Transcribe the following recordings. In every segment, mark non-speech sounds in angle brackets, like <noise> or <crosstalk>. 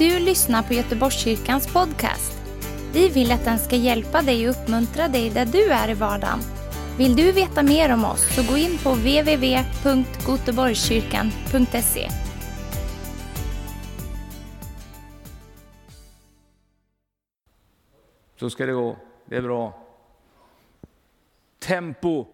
du lyssnar på Göteborgskyrkans podcast. Vi vill att den ska hjälpa dig och uppmuntra dig där du är i vardagen. Vill du veta mer om oss så gå in på www.goteborgskyrkan.se. Så ska det gå. Det är bra. Tempo.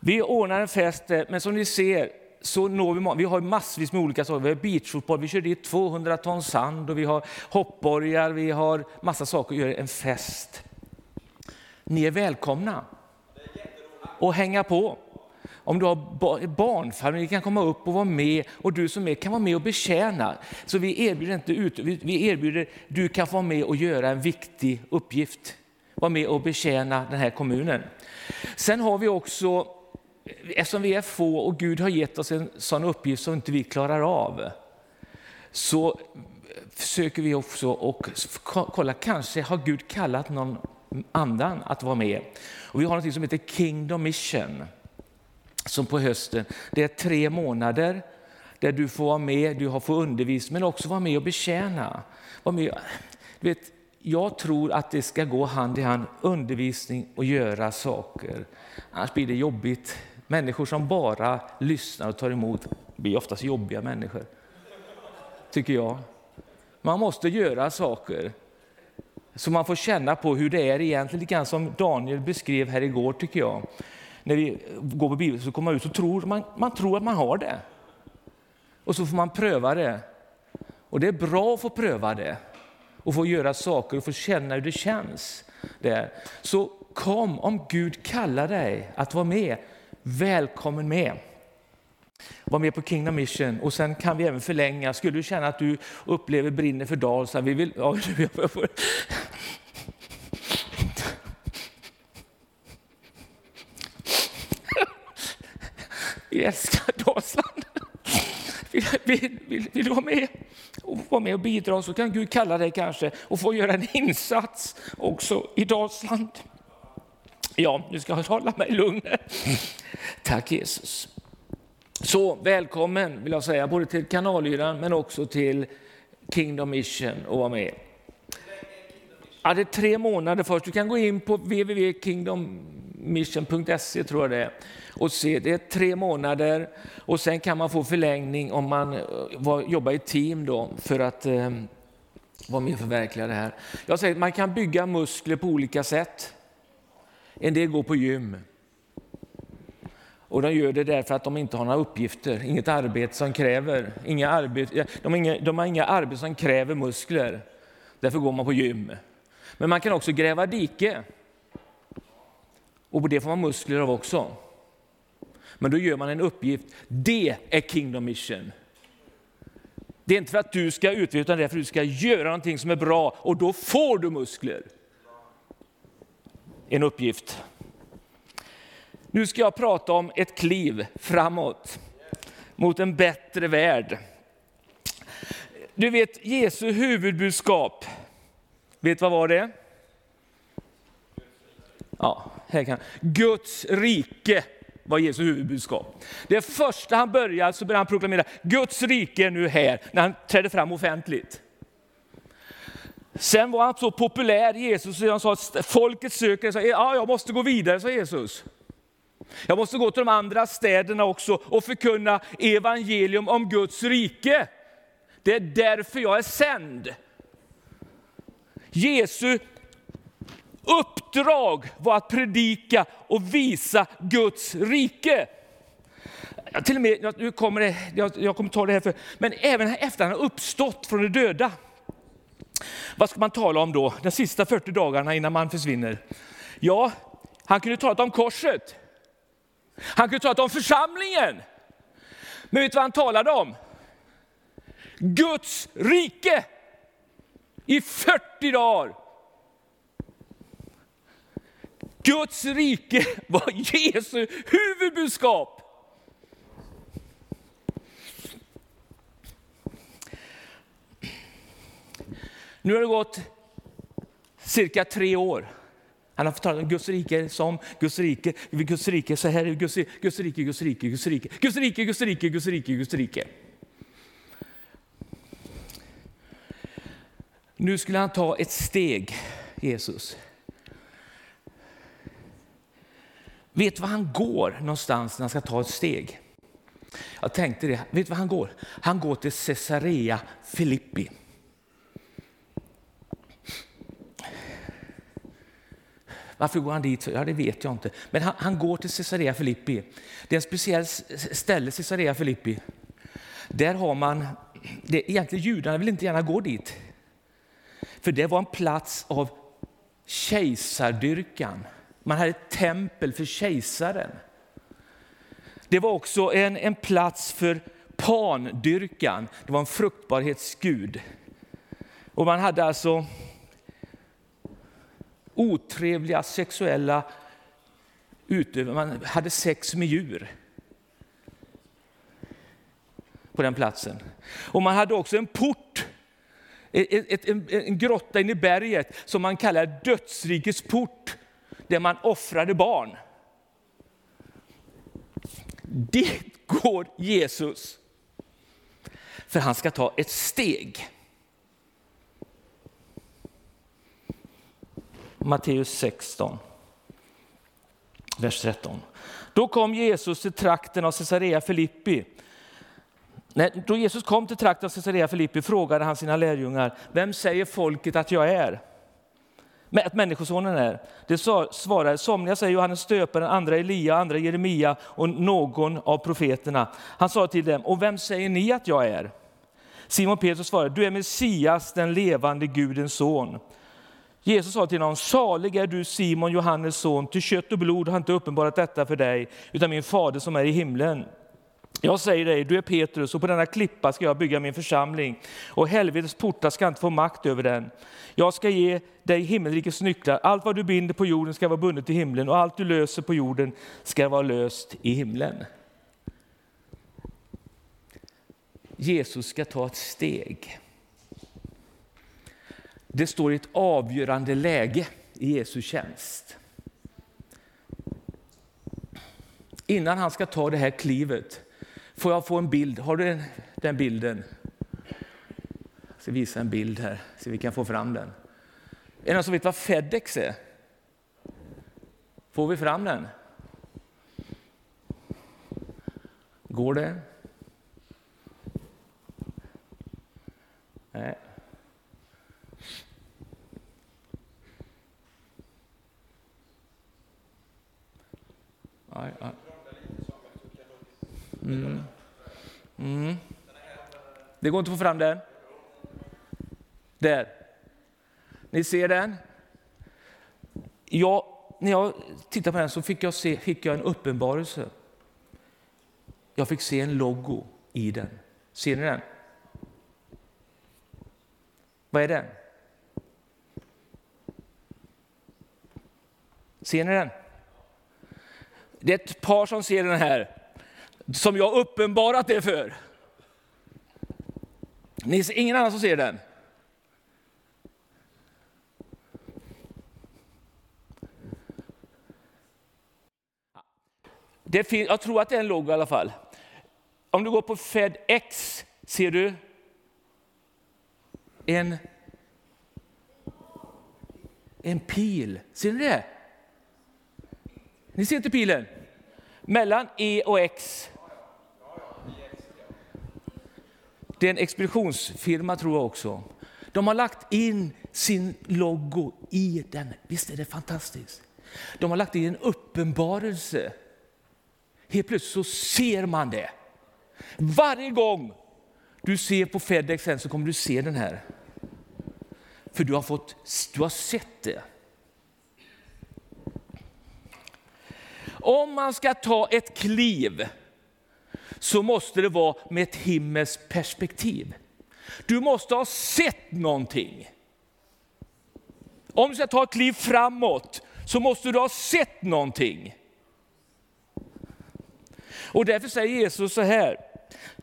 Vi ordnar en fest, eh, men som ni ser så når vi, vi har massvis med olika saker. Vi har beachfotboll, vi kör dit 200 ton sand och vi har hoppborgar, vi har massa saker att göra en fest. Ni är välkomna och hänga på. Om du har barnfamilj kan komma upp och vara med och du som är kan vara med och betjäna. Så vi erbjuder inte ut, vi erbjuder, du kan få vara med och göra en viktig uppgift. Vara med och betjäna den här kommunen. Sen har vi också eftersom vi är få och Gud har gett oss en sån uppgift som inte vi klarar av, så försöker vi också och kolla, kanske har Gud kallat någon annan att vara med. Och vi har något som heter Kingdom Mission, som på hösten, det är tre månader där du får vara med, du får undervisning, men också vara med och betjäna. Var med, du vet, jag tror att det ska gå hand i hand, undervisning och göra saker. Annars blir det jobbigt. Människor som bara lyssnar och tar emot blir oftast jobbiga människor, tycker jag. Man måste göra saker så man får känna på hur det är egentligen, lite grann som Daniel beskrev här igår tycker jag. När vi går på Bibeln så kommer man ut och tror man, man tror att man har det. Och så får man pröva det. Och det är bra att få pröva det och få göra saker och få känna hur det känns. Där. Så kom om Gud kallar dig att vara med välkommen med. Var med på Kingdom Mission och sen kan vi även förlänga. Skulle du känna att du upplever brinner för Dalsland, vi vill... Ja, vi älskar Dalsland. Vill, vill, vill, vill, du vara med och vara med och bidra så kan Gud kalla dig kanske och få göra en insats också i Dalsland. Ja, nu ska jag hålla mig lugn. <laughs> Tack Jesus. Så välkommen vill jag säga, både till kanalyran men också till Kingdom Mission och vara med. Ja, det är tre månader först. Du kan gå in på www.kingdommission.se tror jag det är och se. Det är tre månader och sen kan man få förlängning om man eh, jobbar i team då för att eh, vara med och förverkliga det här. Jag säger att man kan bygga muskler på olika sätt. En del går på gym. Och de gör det därför att de inte har några uppgifter, inget arbete som kräver, inga arbete, de, har inga, de har inga arbete som kräver muskler. Därför går man på gym. Men man kan också gräva dike. Och på det får man muskler av också. Men då gör man en uppgift. Det är Kingdom Mission. Det är inte för att du ska utveckla, utan det är för att du ska göra någonting som är bra och då får du muskler en uppgift. Nu ska jag prata om ett kliv framåt mot en bättre värld. Du vet Jesu huvudbudskap, vet vad var det? Ja, här kan. Guds rike var Jesu huvudbudskap. Det första han började så började han proklamera Guds rike är nu här, när han trädde fram offentligt. Sen var han så populär, Jesus, så han sa att folket söker, Så, ja, jag måste gå vidare, sa Jesus. Jag måste gå till de andra städerna också och förkunna evangelium om Guds rike. Det är därför jag är sänd. Jesu uppdrag var att predika och visa Guds rike. Till och med, nu kommer det, jag, jag kommer ta det här för, men även efter han har uppstått från de döda vad ska man tala om då, de sista 40 dagarna innan man försvinner? Ja, han kunde tala om korset. Han kunde tala om församlingen. Men vet du vad han talade om? Guds rike i 40 dagar. Guds rike var Jesu huvudbudskap. Nu har det gått cirka tre år. Han har fått tala om Guds rike som Guds rike, Guds rike, så här är Guds, Guds rike, Guds rike, Guds rike, Guds rike, Guds rike, Guds rike, Guds rike. Nu skulle han ta ett steg, Jesus. Vet du var han går någonstans när han ska ta ett steg? Jag tänkte det. Vet du var han går? Han går till Caesarea Filippi. Varför går han dit? Ja, det vet jag inte. Men han, han går till Caesarea Filippi. Det är en speciell ställe, Caesarea Filippi. Där har man, det, egentligen judarna vill inte gärna gå dit. För det var en plats av kejsardyrkan. Man hade ett tempel för kejsaren. Det var också en, en plats för pandyrkan. Det var en fruktbarhetsgud. Och man hade alltså otrevliga sexuella utövare. Man hade sex med djur på den platsen. Och man hade också en port, e- e- en, en grotta inne i berget som man kallar dödsrikets port, där man offrade barn. Dit går Jesus, för han ska ta ett steg. Matteus 16, vers 13. Då kom Jesus till trakten av Caesarea Filippi. då Jesus kom till trakten av Caesarea Filippi frågade han sina lärjungar, vem säger folket att jag är? Att människosonen är. Det svarade, somliga säger Johannes stöparen, andra Elia, andra Jeremia och någon av profeterna. Han sa till dem, och vem säger ni att jag är? Simon Petrus svarade, du är Messias, den levande Gudens son. Jesus sa till honom, salig är du Simon, Johannes son, till kött och blod har inte uppenbarat detta för dig, utan min fader som är i himlen. Jag säger dig, du är Petrus och på denna klippa ska jag bygga min församling och helvetets portar ska inte få makt över den. Jag ska ge dig himmelrikets nycklar. Allt vad du binder på jorden ska vara bundet i himlen och allt du löser på jorden ska vara löst i himlen. Jesus ska ta ett steg. Det står i ett avgörande läge i Jesu tjänst. Innan han ska ta det här klivet, får jag få en bild? Har du den, den bilden? Jag ska visa en bild här, så vi kan få fram den. Är det någon som vet vad Fedex är? Får vi fram den? Går det? Nej. Mm. Mm. Det går inte att få fram den. Där. Ni ser den? Jag, när jag tittade på den så fick jag, se, fick jag en uppenbarelse. Jag fick se en logo i den. Ser ni den? Vad är den? Ser ni den? Det är ett par som ser den här, som jag uppenbarat det för. Ni ser ingen annan som ser den? Det finns, jag tror att det är en logo i alla fall. Om du går på FedEx ser du en, en pil. Ser ni det? Ni ser inte pilen? Mellan E och X. Det är en expeditionsfirma tror jag också. De har lagt in sin logo i den. Visst är det fantastiskt? De har lagt in en uppenbarelse. Helt plötsligt så ser man det. Varje gång du ser på Fedex så kommer du se den här. För du har, fått, du har sett det. Om man ska ta ett kliv så måste det vara med ett himmelskt perspektiv. Du måste ha sett någonting. Om du ska ta ett kliv framåt så måste du ha sett någonting. Och därför säger Jesus så här,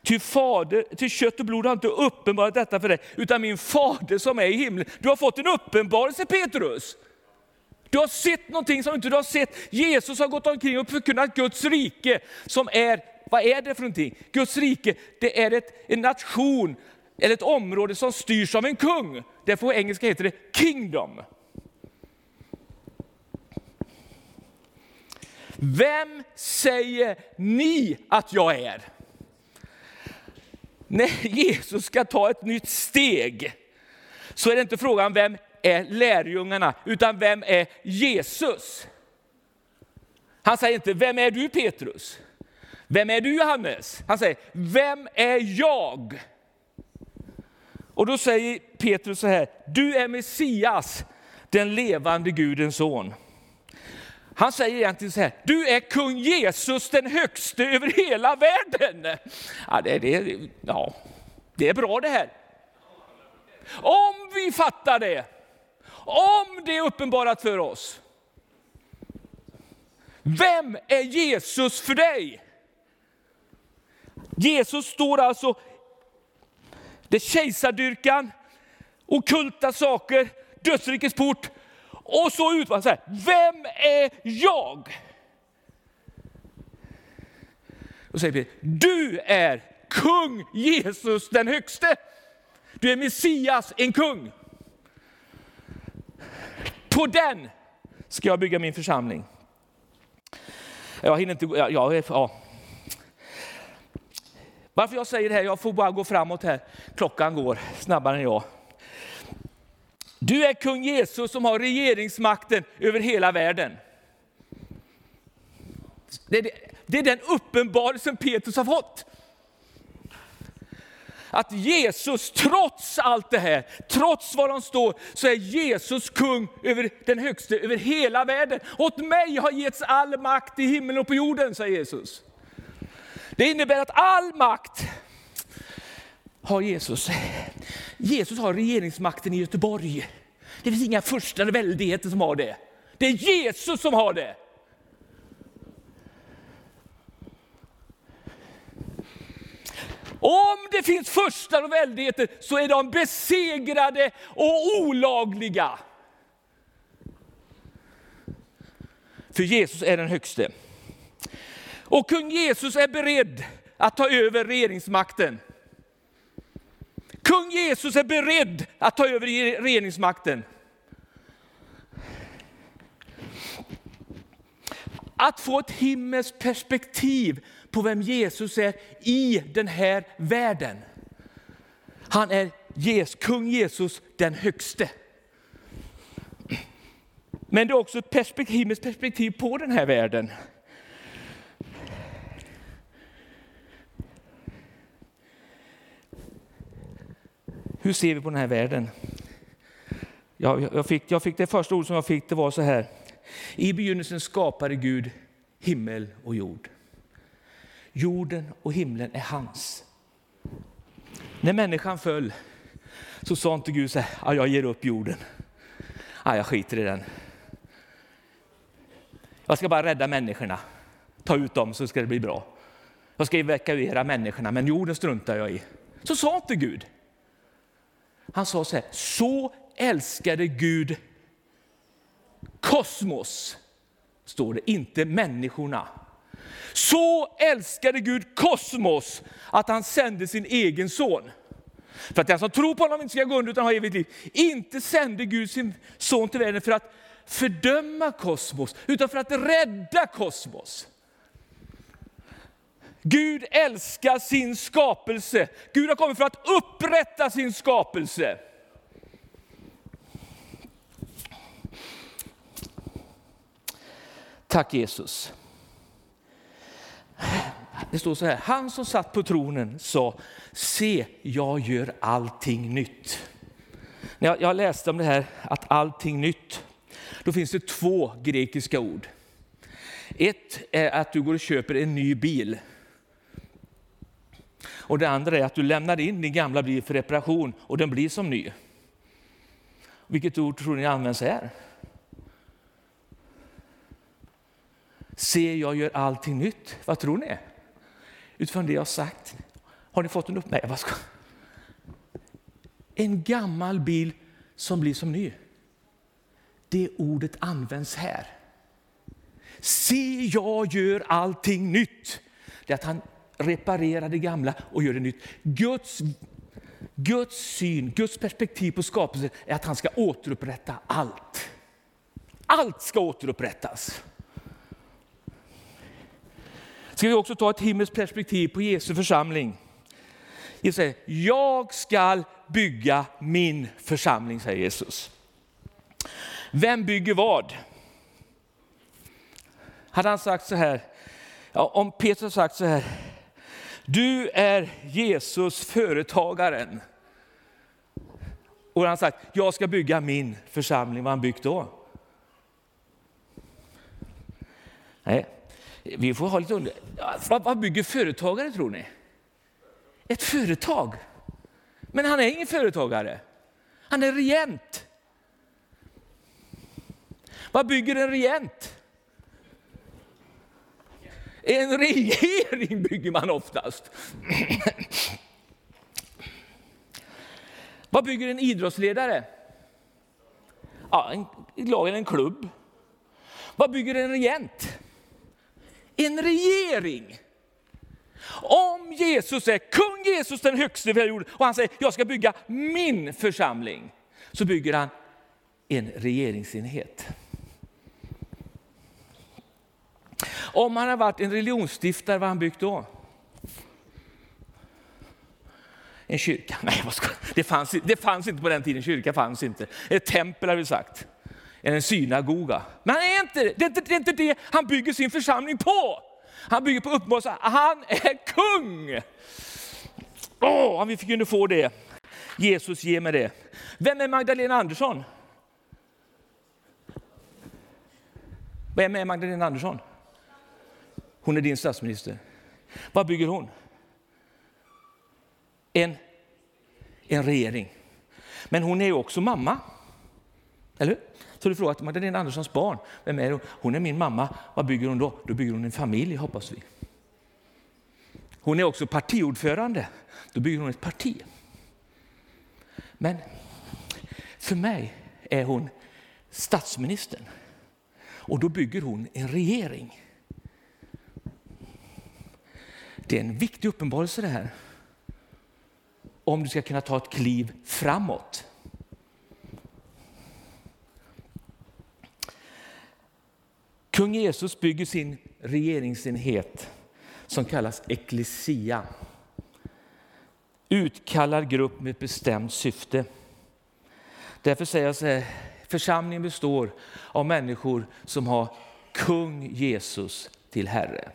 till, fader, till kött och blod har inte uppenbarat detta för dig, utan min fader som är i himlen. Du har fått en uppenbarelse Petrus. Du har sett någonting som inte du har sett. Jesus har gått omkring och förkunnat Guds rike som är, vad är det för någonting? Guds rike, det är ett, en nation eller ett område som styrs av en kung. Därför på engelska heter det kingdom. Vem säger ni att jag är? När Jesus ska ta ett nytt steg så är det inte frågan vem är lärjungarna, utan vem är Jesus? Han säger inte, vem är du Petrus? Vem är du Johannes? Han säger, vem är jag? Och då säger Petrus så här, du är Messias, den levande Gudens son. Han säger egentligen så här, du är kung Jesus den högste över hela världen. Ja, det, det, ja, det är bra det här. Om vi fattar det, om det är uppenbarat för oss. Vem är Jesus för dig? Jesus står alltså, det är kejsardyrkan, okulta saker, dödsrikets port, och så ut så här, vem är jag? Då säger Peter, du är kung Jesus den högste. Du är Messias, en kung. På den ska jag bygga min församling. Jag hinner inte, ja, ja, ja. Varför jag säger det här, jag får bara gå framåt här. Klockan går snabbare än jag. Du är kung Jesus som har regeringsmakten över hela världen. Det är, det, det är den uppenbarelsen Petrus har fått. Att Jesus, trots allt det här, trots var de står, så är Jesus kung över den högste, över hela världen. Åt mig har getts all makt i himlen och på jorden, säger Jesus. Det innebär att all makt har Jesus. Jesus har regeringsmakten i Göteborg. Det finns inga första väldigheter som har det. Det är Jesus som har det. Om det finns första och väldigheter så är de besegrade och olagliga. För Jesus är den högste. Och kung Jesus är beredd att ta över regeringsmakten. Kung Jesus är beredd att ta över regeringsmakten. Att få ett himmelskt perspektiv på vem Jesus är i den här världen. Han är Jesus, kung Jesus den högste. Men det är också ett perspektiv, himmelskt perspektiv på den här världen. Hur ser vi på den här världen? Jag, jag, fick, jag fick det första ordet som jag fick, det var så här. I begynnelsen skapade Gud himmel och jord. Jorden och himlen är hans. När människan föll så sa inte Gud så här, jag ger upp jorden. jag skiter i den. Jag ska bara rädda människorna. Ta ut dem så ska det bli bra. Jag ska evakuera människorna, men jorden struntar jag i. Så sa inte Gud. Han sa så här, så älskade Gud kosmos, står det, inte människorna. Så älskade Gud kosmos att han sände sin egen son. För att den som tror på honom inte ska gå under utan ha evigt liv. Inte sände Gud sin son till världen för att fördöma kosmos, utan för att rädda kosmos. Gud älskar sin skapelse. Gud har kommit för att upprätta sin skapelse. Tack Jesus. Det står så här, han som satt på tronen sa, se jag gör allting nytt. När jag, jag läste om det här att allting nytt, då finns det två grekiska ord. Ett är att du går och köper en ny bil. Och det andra är att du lämnar in din gamla bil för reparation och den blir som ny. Vilket ord tror ni används här? Se, jag gör allting nytt. Vad tror ni? Utifrån det jag har sagt. Har ni fått en uppmärksamhet? En gammal bil som blir som ny. Det ordet används här. Se, jag gör allting nytt. Det är att han reparerar det gamla och gör det nytt. Guds Guds syn, Guds perspektiv på skapelsen är att han ska återupprätta allt. Allt ska återupprättas. Ska vi också ta ett himmelskt perspektiv på Jesu församling? Jesus säger, jag ska bygga min församling, säger Jesus. Vem bygger vad? Hade han sagt så här, ja, om Petrus sagt så här, du är Jesus företagaren. Och han sagt, jag ska bygga min församling, vad har han byggt då? Nej, vi får ha lite under... Vad, vad bygger företagare tror ni? Ett företag. Men han är ingen företagare. Han är regent. Vad bygger en regent? En regering bygger man oftast. Vad bygger en idrottsledare? Ja, en lag eller en klubb. Vad bygger en regent? En regering. Om Jesus är kung Jesus den högste vi har gjort och han säger jag ska bygga min församling, så bygger han en regeringsenhet. Om han har varit en religionsstiftare, vad har han byggt då? En kyrka? Nej, vad ska, det, fanns, det fanns inte på den tiden, kyrka fanns inte. Ett tempel har vi sagt, en synagoga. Men han är inte, det, är inte, det är inte det han bygger sin församling på. Han bygger på uppenbarelsen, han är kung. Åh, oh, om vi kunde få det. Jesus, ge mig det. Vem är Magdalena Andersson? Vem är Magdalena Andersson? Hon är din statsminister. Vad bygger hon? En, en regering. Men hon är ju också mamma. Eller hur? Så du frågar att Magdalena Anderssons barn, vem är hon? Hon är min mamma. Vad bygger hon då? Då bygger hon en familj hoppas vi. Hon är också partiordförande. Då bygger hon ett parti. Men för mig är hon statsministern. Och då bygger hon en regering. Det är en viktig uppenbarelse det här. Om du ska kunna ta ett kliv framåt. Kung Jesus bygger sin regeringsenhet som kallas eklesia. Utkallad grupp med ett bestämt syfte. Därför säger jag så här, församlingen består av människor som har kung Jesus till Herre.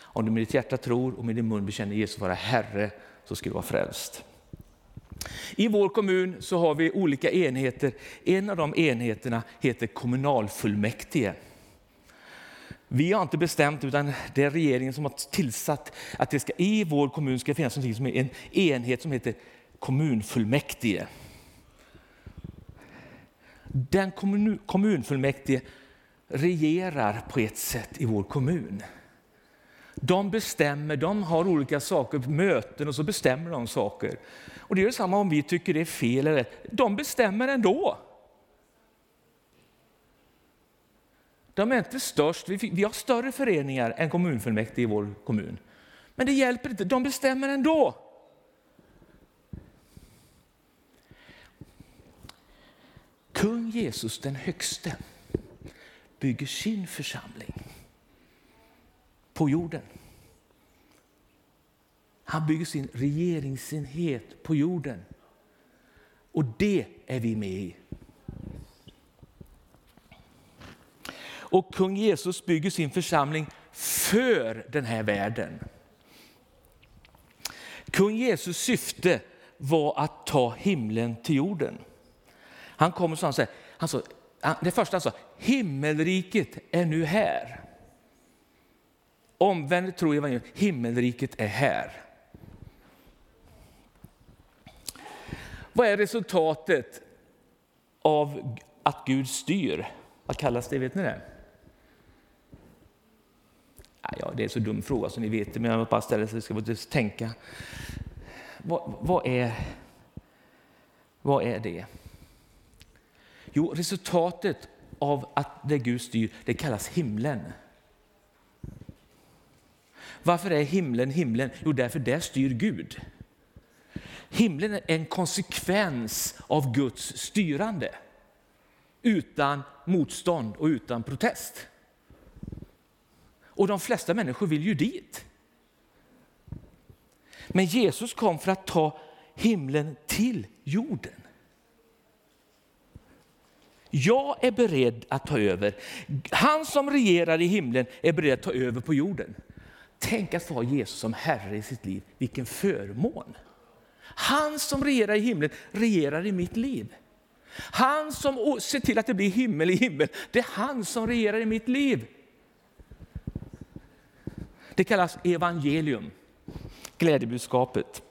Om du med ditt hjärta tror och med din mun bekänner Jesus vara Herre så ska du vara frälst. I vår kommun så har vi olika enheter. En av de enheterna heter kommunalfullmäktige. Vi har inte bestämt, utan det är regeringen som har tillsatt att det ska, i vår kommun ska finnas som är en enhet som heter kommunfullmäktige. Den kommun, kommunfullmäktige regerar på ett sätt i vår kommun. De bestämmer, de har olika saker, möten och så bestämmer de saker. Och det är detsamma om vi tycker det är fel eller rätt. De bestämmer ändå. De är inte störst, vi, vi har större föreningar än kommunfullmäktige i vår kommun. Men det hjälper inte, de bestämmer ändå. Kung Jesus den högste bygger sin församling på jorden. Han bygger sin regeringsenhet på jorden. Och det är vi med i. Och kung Jesus bygger sin församling för den här världen. Kung Jesus syfte var att ta himlen till jorden. Han kom och sa, han sa det första han sa, himmelriket är nu här. Omvänd tro evangeliet, himmelriket är här. Vad är resultatet av att Gud styr? Vad kallas det? Vet ni det? Ja, det är en så dum fråga som ni vet, men jag bara ställer så ska bara tänka. Vad, vad, är, vad är det? Jo, resultatet av att det Gud styr, det kallas himlen. Varför är himlen himlen? Jo, därför där styr Gud. Himlen är en konsekvens av Guds styrande. Utan motstånd och utan protest. Och de flesta människor vill ju dit. Men Jesus kom för att ta himlen till jorden. Jag är beredd att ta över. Han som regerar i himlen är beredd att ta över på jorden. Tänk att få ha Jesus som Herre i sitt liv. Vilken förmån! Han som regerar i himlen regerar i mitt liv. Han som ser till att det blir himmel i himmel, det är han som regerar i mitt liv. Det kallas evangelium, glädjebudskapet.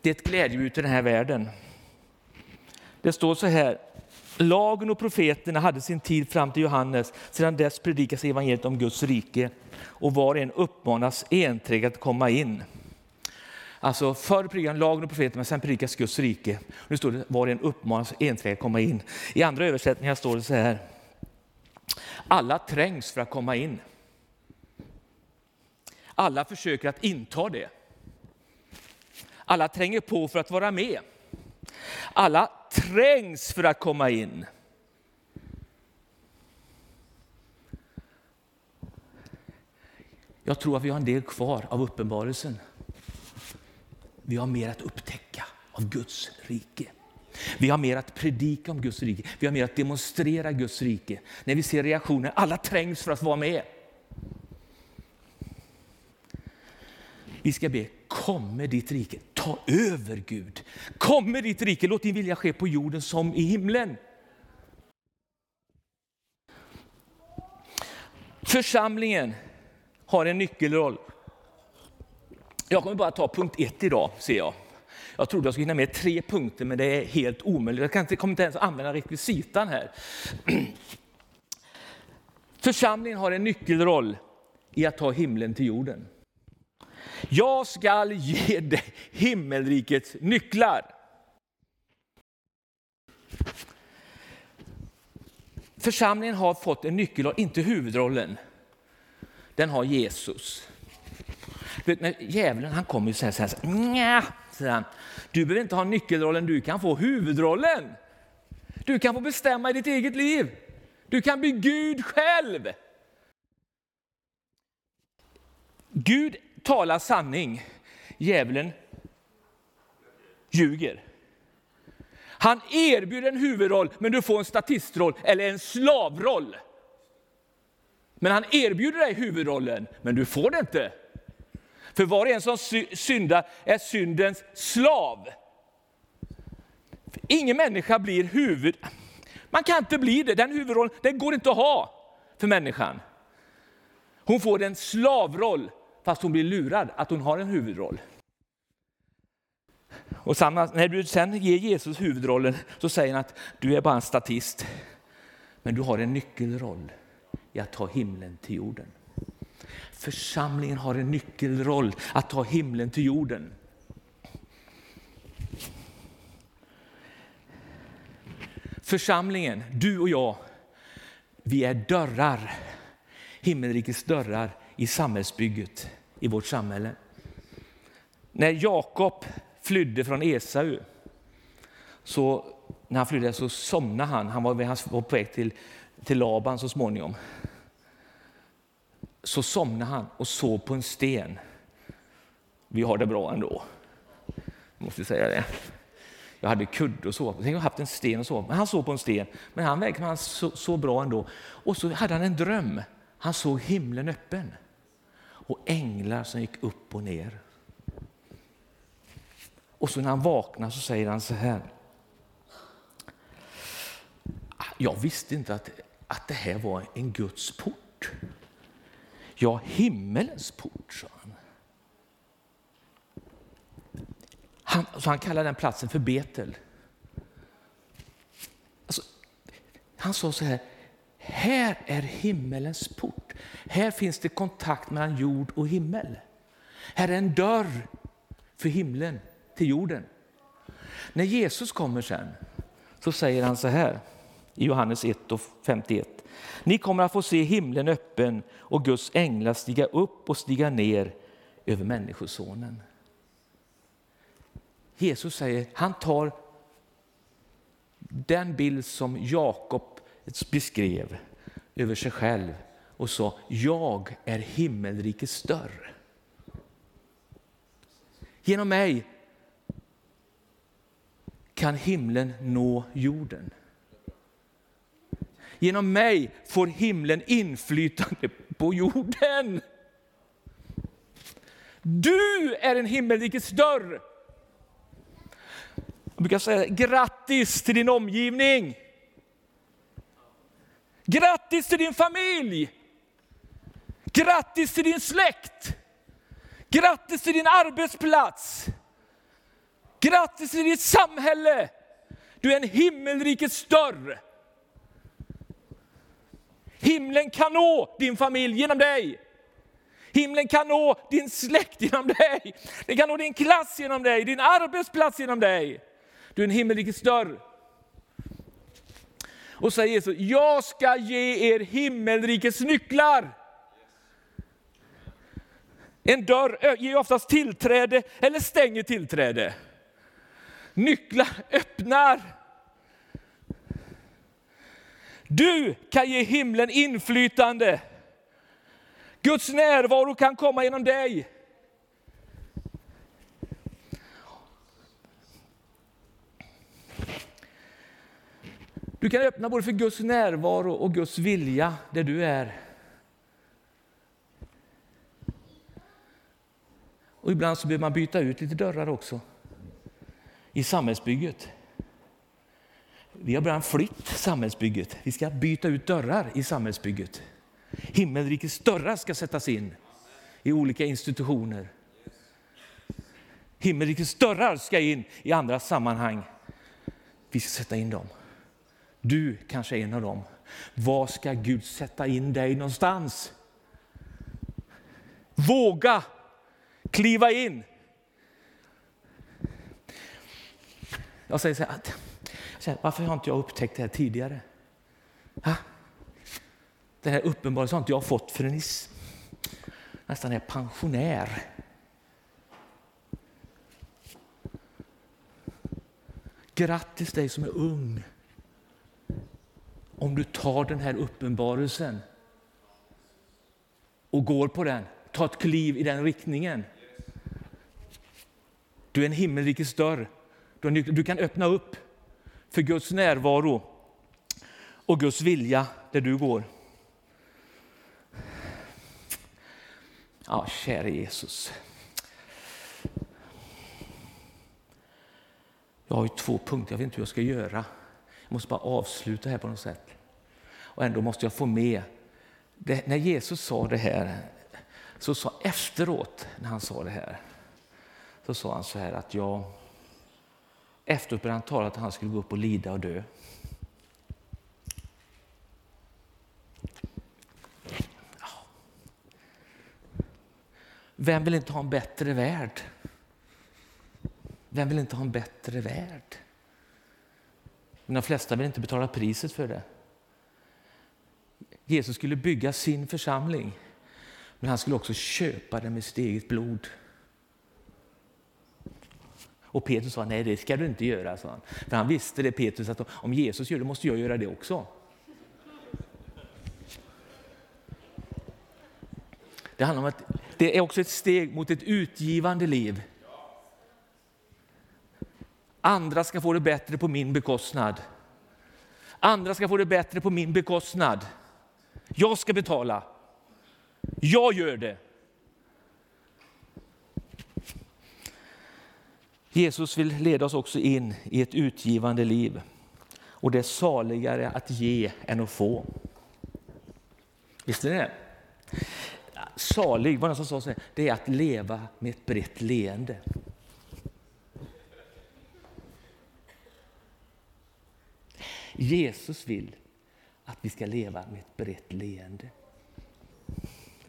Det är ett glädjebud till den här världen. Det står så här, lagen och profeterna hade sin tid fram till Johannes. Sedan dess predikas evangeliet om Guds rike och var och en uppmanas enträget att komma in. Alltså förr predikade lagen och profeterna, men sen predikas Guds rike. Nu står det var och en uppmanas enträget att komma in. I andra översättningar står det så här, alla trängs för att komma in. Alla försöker att inta det. Alla tränger på för att vara med. Alla trängs för att komma in. Jag tror att vi har en del kvar av uppenbarelsen. Vi har mer att upptäcka av Guds rike. Vi har mer att predika om Guds rike, vi har mer att demonstrera Guds rike. När vi ser reaktioner, alla trängs för att vara med. Vi ska be, kom med ditt rike, ta över Gud. Kom med ditt rike, låt din vilja ske på jorden som i himlen. Församlingen har en nyckelroll. Jag kommer bara ta punkt ett idag, ser jag. Jag trodde jag skulle hinna med tre punkter, men det är helt omöjligt. Jag kan inte, kommer inte ens använda rekvisitan här. <clears throat> Församlingen har en nyckelroll i att ta himlen till jorden. Jag skall ge dig himmelrikets nycklar. Församlingen har fått en nyckelroll, inte huvudrollen. Den har Jesus. Vet, när djävulen han kommer och säger så här, Nja, säger han, du behöver inte ha nyckelrollen, du kan få huvudrollen. Du kan få bestämma i ditt eget liv. Du kan bli Gud själv. Gud talar sanning. Djävulen ljuger. Han erbjuder en huvudroll, men du får en statistroll eller en slavroll. Men han erbjuder dig huvudrollen, men du får det inte. För var och en som syndar är syndens slav. Ingen människa blir huvud... Man kan inte bli det. Den huvudrollen den går inte att ha för människan. Hon får en slavroll fast hon blir lurad att hon har en huvudroll. Och samma, när du sen ger Jesus huvudrollen så säger han att du är bara en statist. Men du har en nyckelroll i att ta himlen till jorden. Församlingen har en nyckelroll att ta himlen till jorden. Församlingen, du och jag, vi är dörrar, himmelrikets dörrar i samhällsbygget i vårt samhälle. När Jakob flydde från Esau, så när han flydde så somnade han. Han var, han var på väg till, till Laban så småningom. Så somnade han och sov på en sten. Vi har det bra ändå, jag måste säga det. Jag hade kudde och sova på. Tänk, jag haft en sten och sova Men han sov på en sten. Men han verkade så, så bra ändå. Och så hade han en dröm. Han såg himlen öppen och änglar som gick upp och ner. Och så när han vaknar så säger han så här. Ah, jag visste inte att, att det här var en Guds port. Ja, himmelens port, sa han. han så han kallar den platsen för Betel. Alltså, han sa så här, här är himmelens port. Här finns det kontakt mellan jord och himmel. Här är en dörr för himlen till jorden. När Jesus kommer sen så säger han så här i Johannes 1 och 51. Ni kommer att få se himlen öppen och Guds änglar stiga upp och stiga ner över Människosonen. Jesus säger, han tar den bild som Jakob beskrev över sig själv och sa, jag är himmelrikets dörr. Genom mig kan himlen nå jorden. Genom mig får himlen inflytande på jorden. Du är en himmelrikets dörr. Jag brukar säga grattis till din omgivning. Grattis till din familj. Grattis till din släkt. Grattis till din arbetsplats. Grattis till ditt samhälle. Du är en himmelrikets dörr. Himlen kan nå din familj genom dig. Himlen kan nå din släkt genom dig. Den kan nå din klass genom dig, din arbetsplats genom dig. Du är en himmelrikets dörr. Och säger Jesus, jag ska ge er himmelrikets nycklar. En dörr ger oftast tillträde eller stänger tillträde. Nycklar öppnar. Du kan ge himlen inflytande. Guds närvaro kan komma genom dig. Du kan öppna både för Guds närvaro och Guds vilja där du är. Och ibland så behöver man byta ut lite dörrar också i samhällsbygget. Vi har börjat flytt samhällsbygget. Vi ska byta ut dörrar i samhällsbygget. Himmelrikets dörrar ska sättas in i olika institutioner. Himmelrikets dörrar ska in i andra sammanhang. Vi ska sätta in dem. Du kanske är en av dem. Var ska Gud sätta in dig någonstans? Våga kliva in. Jag säger så här, varför har inte jag upptäckt det här tidigare? Ha? Den här uppenbarelsen har inte jag fått förrän nästan är pensionär. Grattis dig som är ung. Om du tar den här uppenbarelsen och går på den, tar ett kliv i den riktningen. Du är en himmelrikes dörr. Du kan öppna upp för Guds närvaro och Guds vilja där du går. Ja, käre Jesus. Jag har ju två punkter, jag vet inte hur jag ska göra. Jag måste bara avsluta här på något sätt. Och ändå måste jag få med, det, när Jesus sa det här, så sa efteråt när han sa det här, så sa han så här att jag, efteråt började han tala att han skulle gå upp och lida och dö. Vem vill inte ha en bättre värld? Vem vill inte ha en bättre värld? Men de flesta vill inte betala priset för det. Jesus skulle bygga sin församling, men han skulle också köpa den med sitt eget blod. Och Petrus sa, nej det ska du inte göra, sa han. För han visste det, Petrus, att om Jesus gör det måste jag göra det också. Det handlar om att det är också ett steg mot ett utgivande liv. Andra ska få det bättre på min bekostnad. Andra ska få det bättre på min bekostnad. Jag ska betala. Jag gör det. Jesus vill leda oss också in i ett utgivande liv. Och det är saligare att ge än att få. Visste ni det Salig, var det som sa så det är att leva med ett brett leende. Jesus vill att vi ska leva med ett brett leende.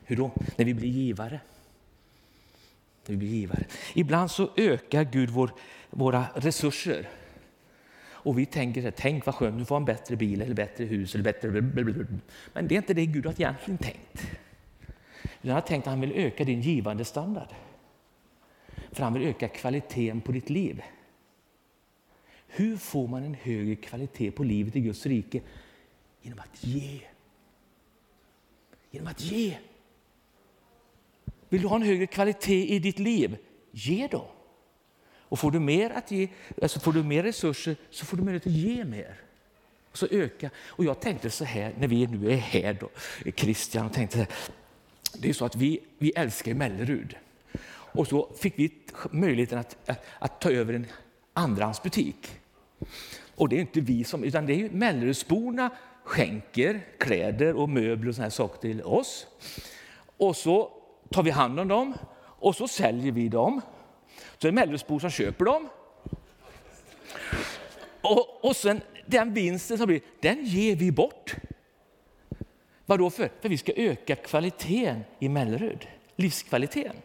Hur då? När vi blir givare. Vi blir givare. Ibland så ökar Gud vår, våra resurser. Och vi tänker, tänk vad skönt, nu får en bättre bil, eller bättre hus, eller bättre... Men det är inte det Gud har egentligen tänkt. Utan han har tänkt att han vill öka din givande standard. För han vill öka kvaliteten på ditt liv. Hur får man en högre kvalitet på livet i Guds rike? Genom att ge. Genom att ge. Vill du ha en högre kvalitet i ditt liv? Ge då. Och får du mer att ge, alltså får du mer resurser så får du möjlighet att ge mer. Och så öka. Och jag tänkte så här när vi nu är här då, Christian, och tänkte det är så att vi, vi älskar Mellerud. Och så fick vi möjligheten att, att, att ta över en andrahandsbutik. Och det är inte vi som, utan det är Mellerudsborna skänker kläder och möbler och såna här saker till oss. Och så tar vi hand om dem och så säljer vi dem. Så är det Mellerudsbor som köper dem. Och, och sen den vinsten som blir, den ger vi bort. Vad då för? För vi ska öka kvaliteten i Mellerud, livskvaliteten.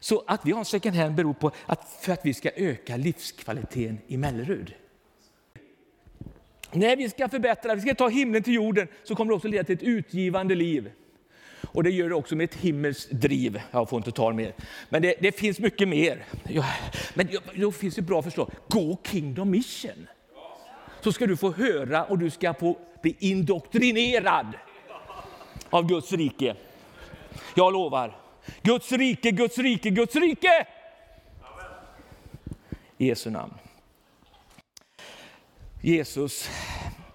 Så att vi har en second hand beror på att, för att vi ska öka livskvaliteten i Mellerud. När vi ska förbättra, vi ska ta himlen till jorden, så kommer det också leda till ett utgivande liv. Och det gör det också med ett himmelskt driv. Jag får inte ta det mer. Men det, det finns mycket mer. Ja, men då finns det bra förslag. Gå Kingdom Mission. Så ska du få höra och du ska få bli indoktrinerad av Guds rike. Jag lovar. Guds rike, Guds rike, Guds rike! I Jesu namn. Jesus,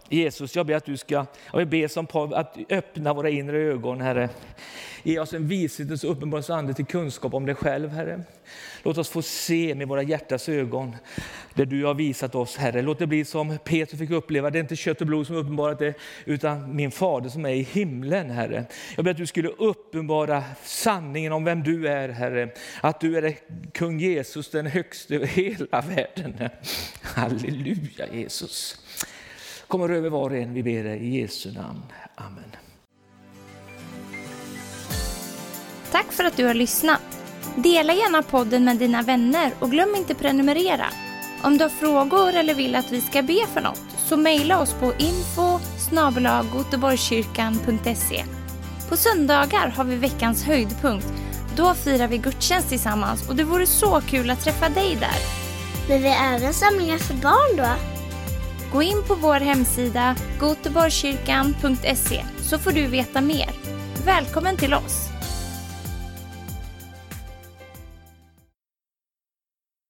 Jesus, jag ber att du ska, jag ber som Paul, att öppna våra inre ögon, Herre. Ge oss en vishetens uppenbarelse till kunskap om dig själv, Herre. Låt oss få se med våra hjärtas ögon det du har visat oss, Herre. Låt det bli som Petrus fick uppleva, det är inte kött och blod som uppenbarat det, utan min fader som är i himlen, Herre. Jag ber att du skulle uppenbara sanningen om vem du är, Herre. Att du är kung Jesus, den högste över hela världen. Halleluja, Jesus. Kommer över var och en, vi ber dig i Jesu namn. Amen. Tack för att du har lyssnat. Dela gärna podden med dina vänner och glöm inte prenumerera. Om du har frågor eller vill att vi ska be för något så mejla oss på info På söndagar har vi veckans höjdpunkt. Då firar vi gudstjänst tillsammans och det vore så kul att träffa dig där. Men vi har även samlingar för barn då? Gå in på vår hemsida goteborgskyrkan.se så får du veta mer. Välkommen till oss!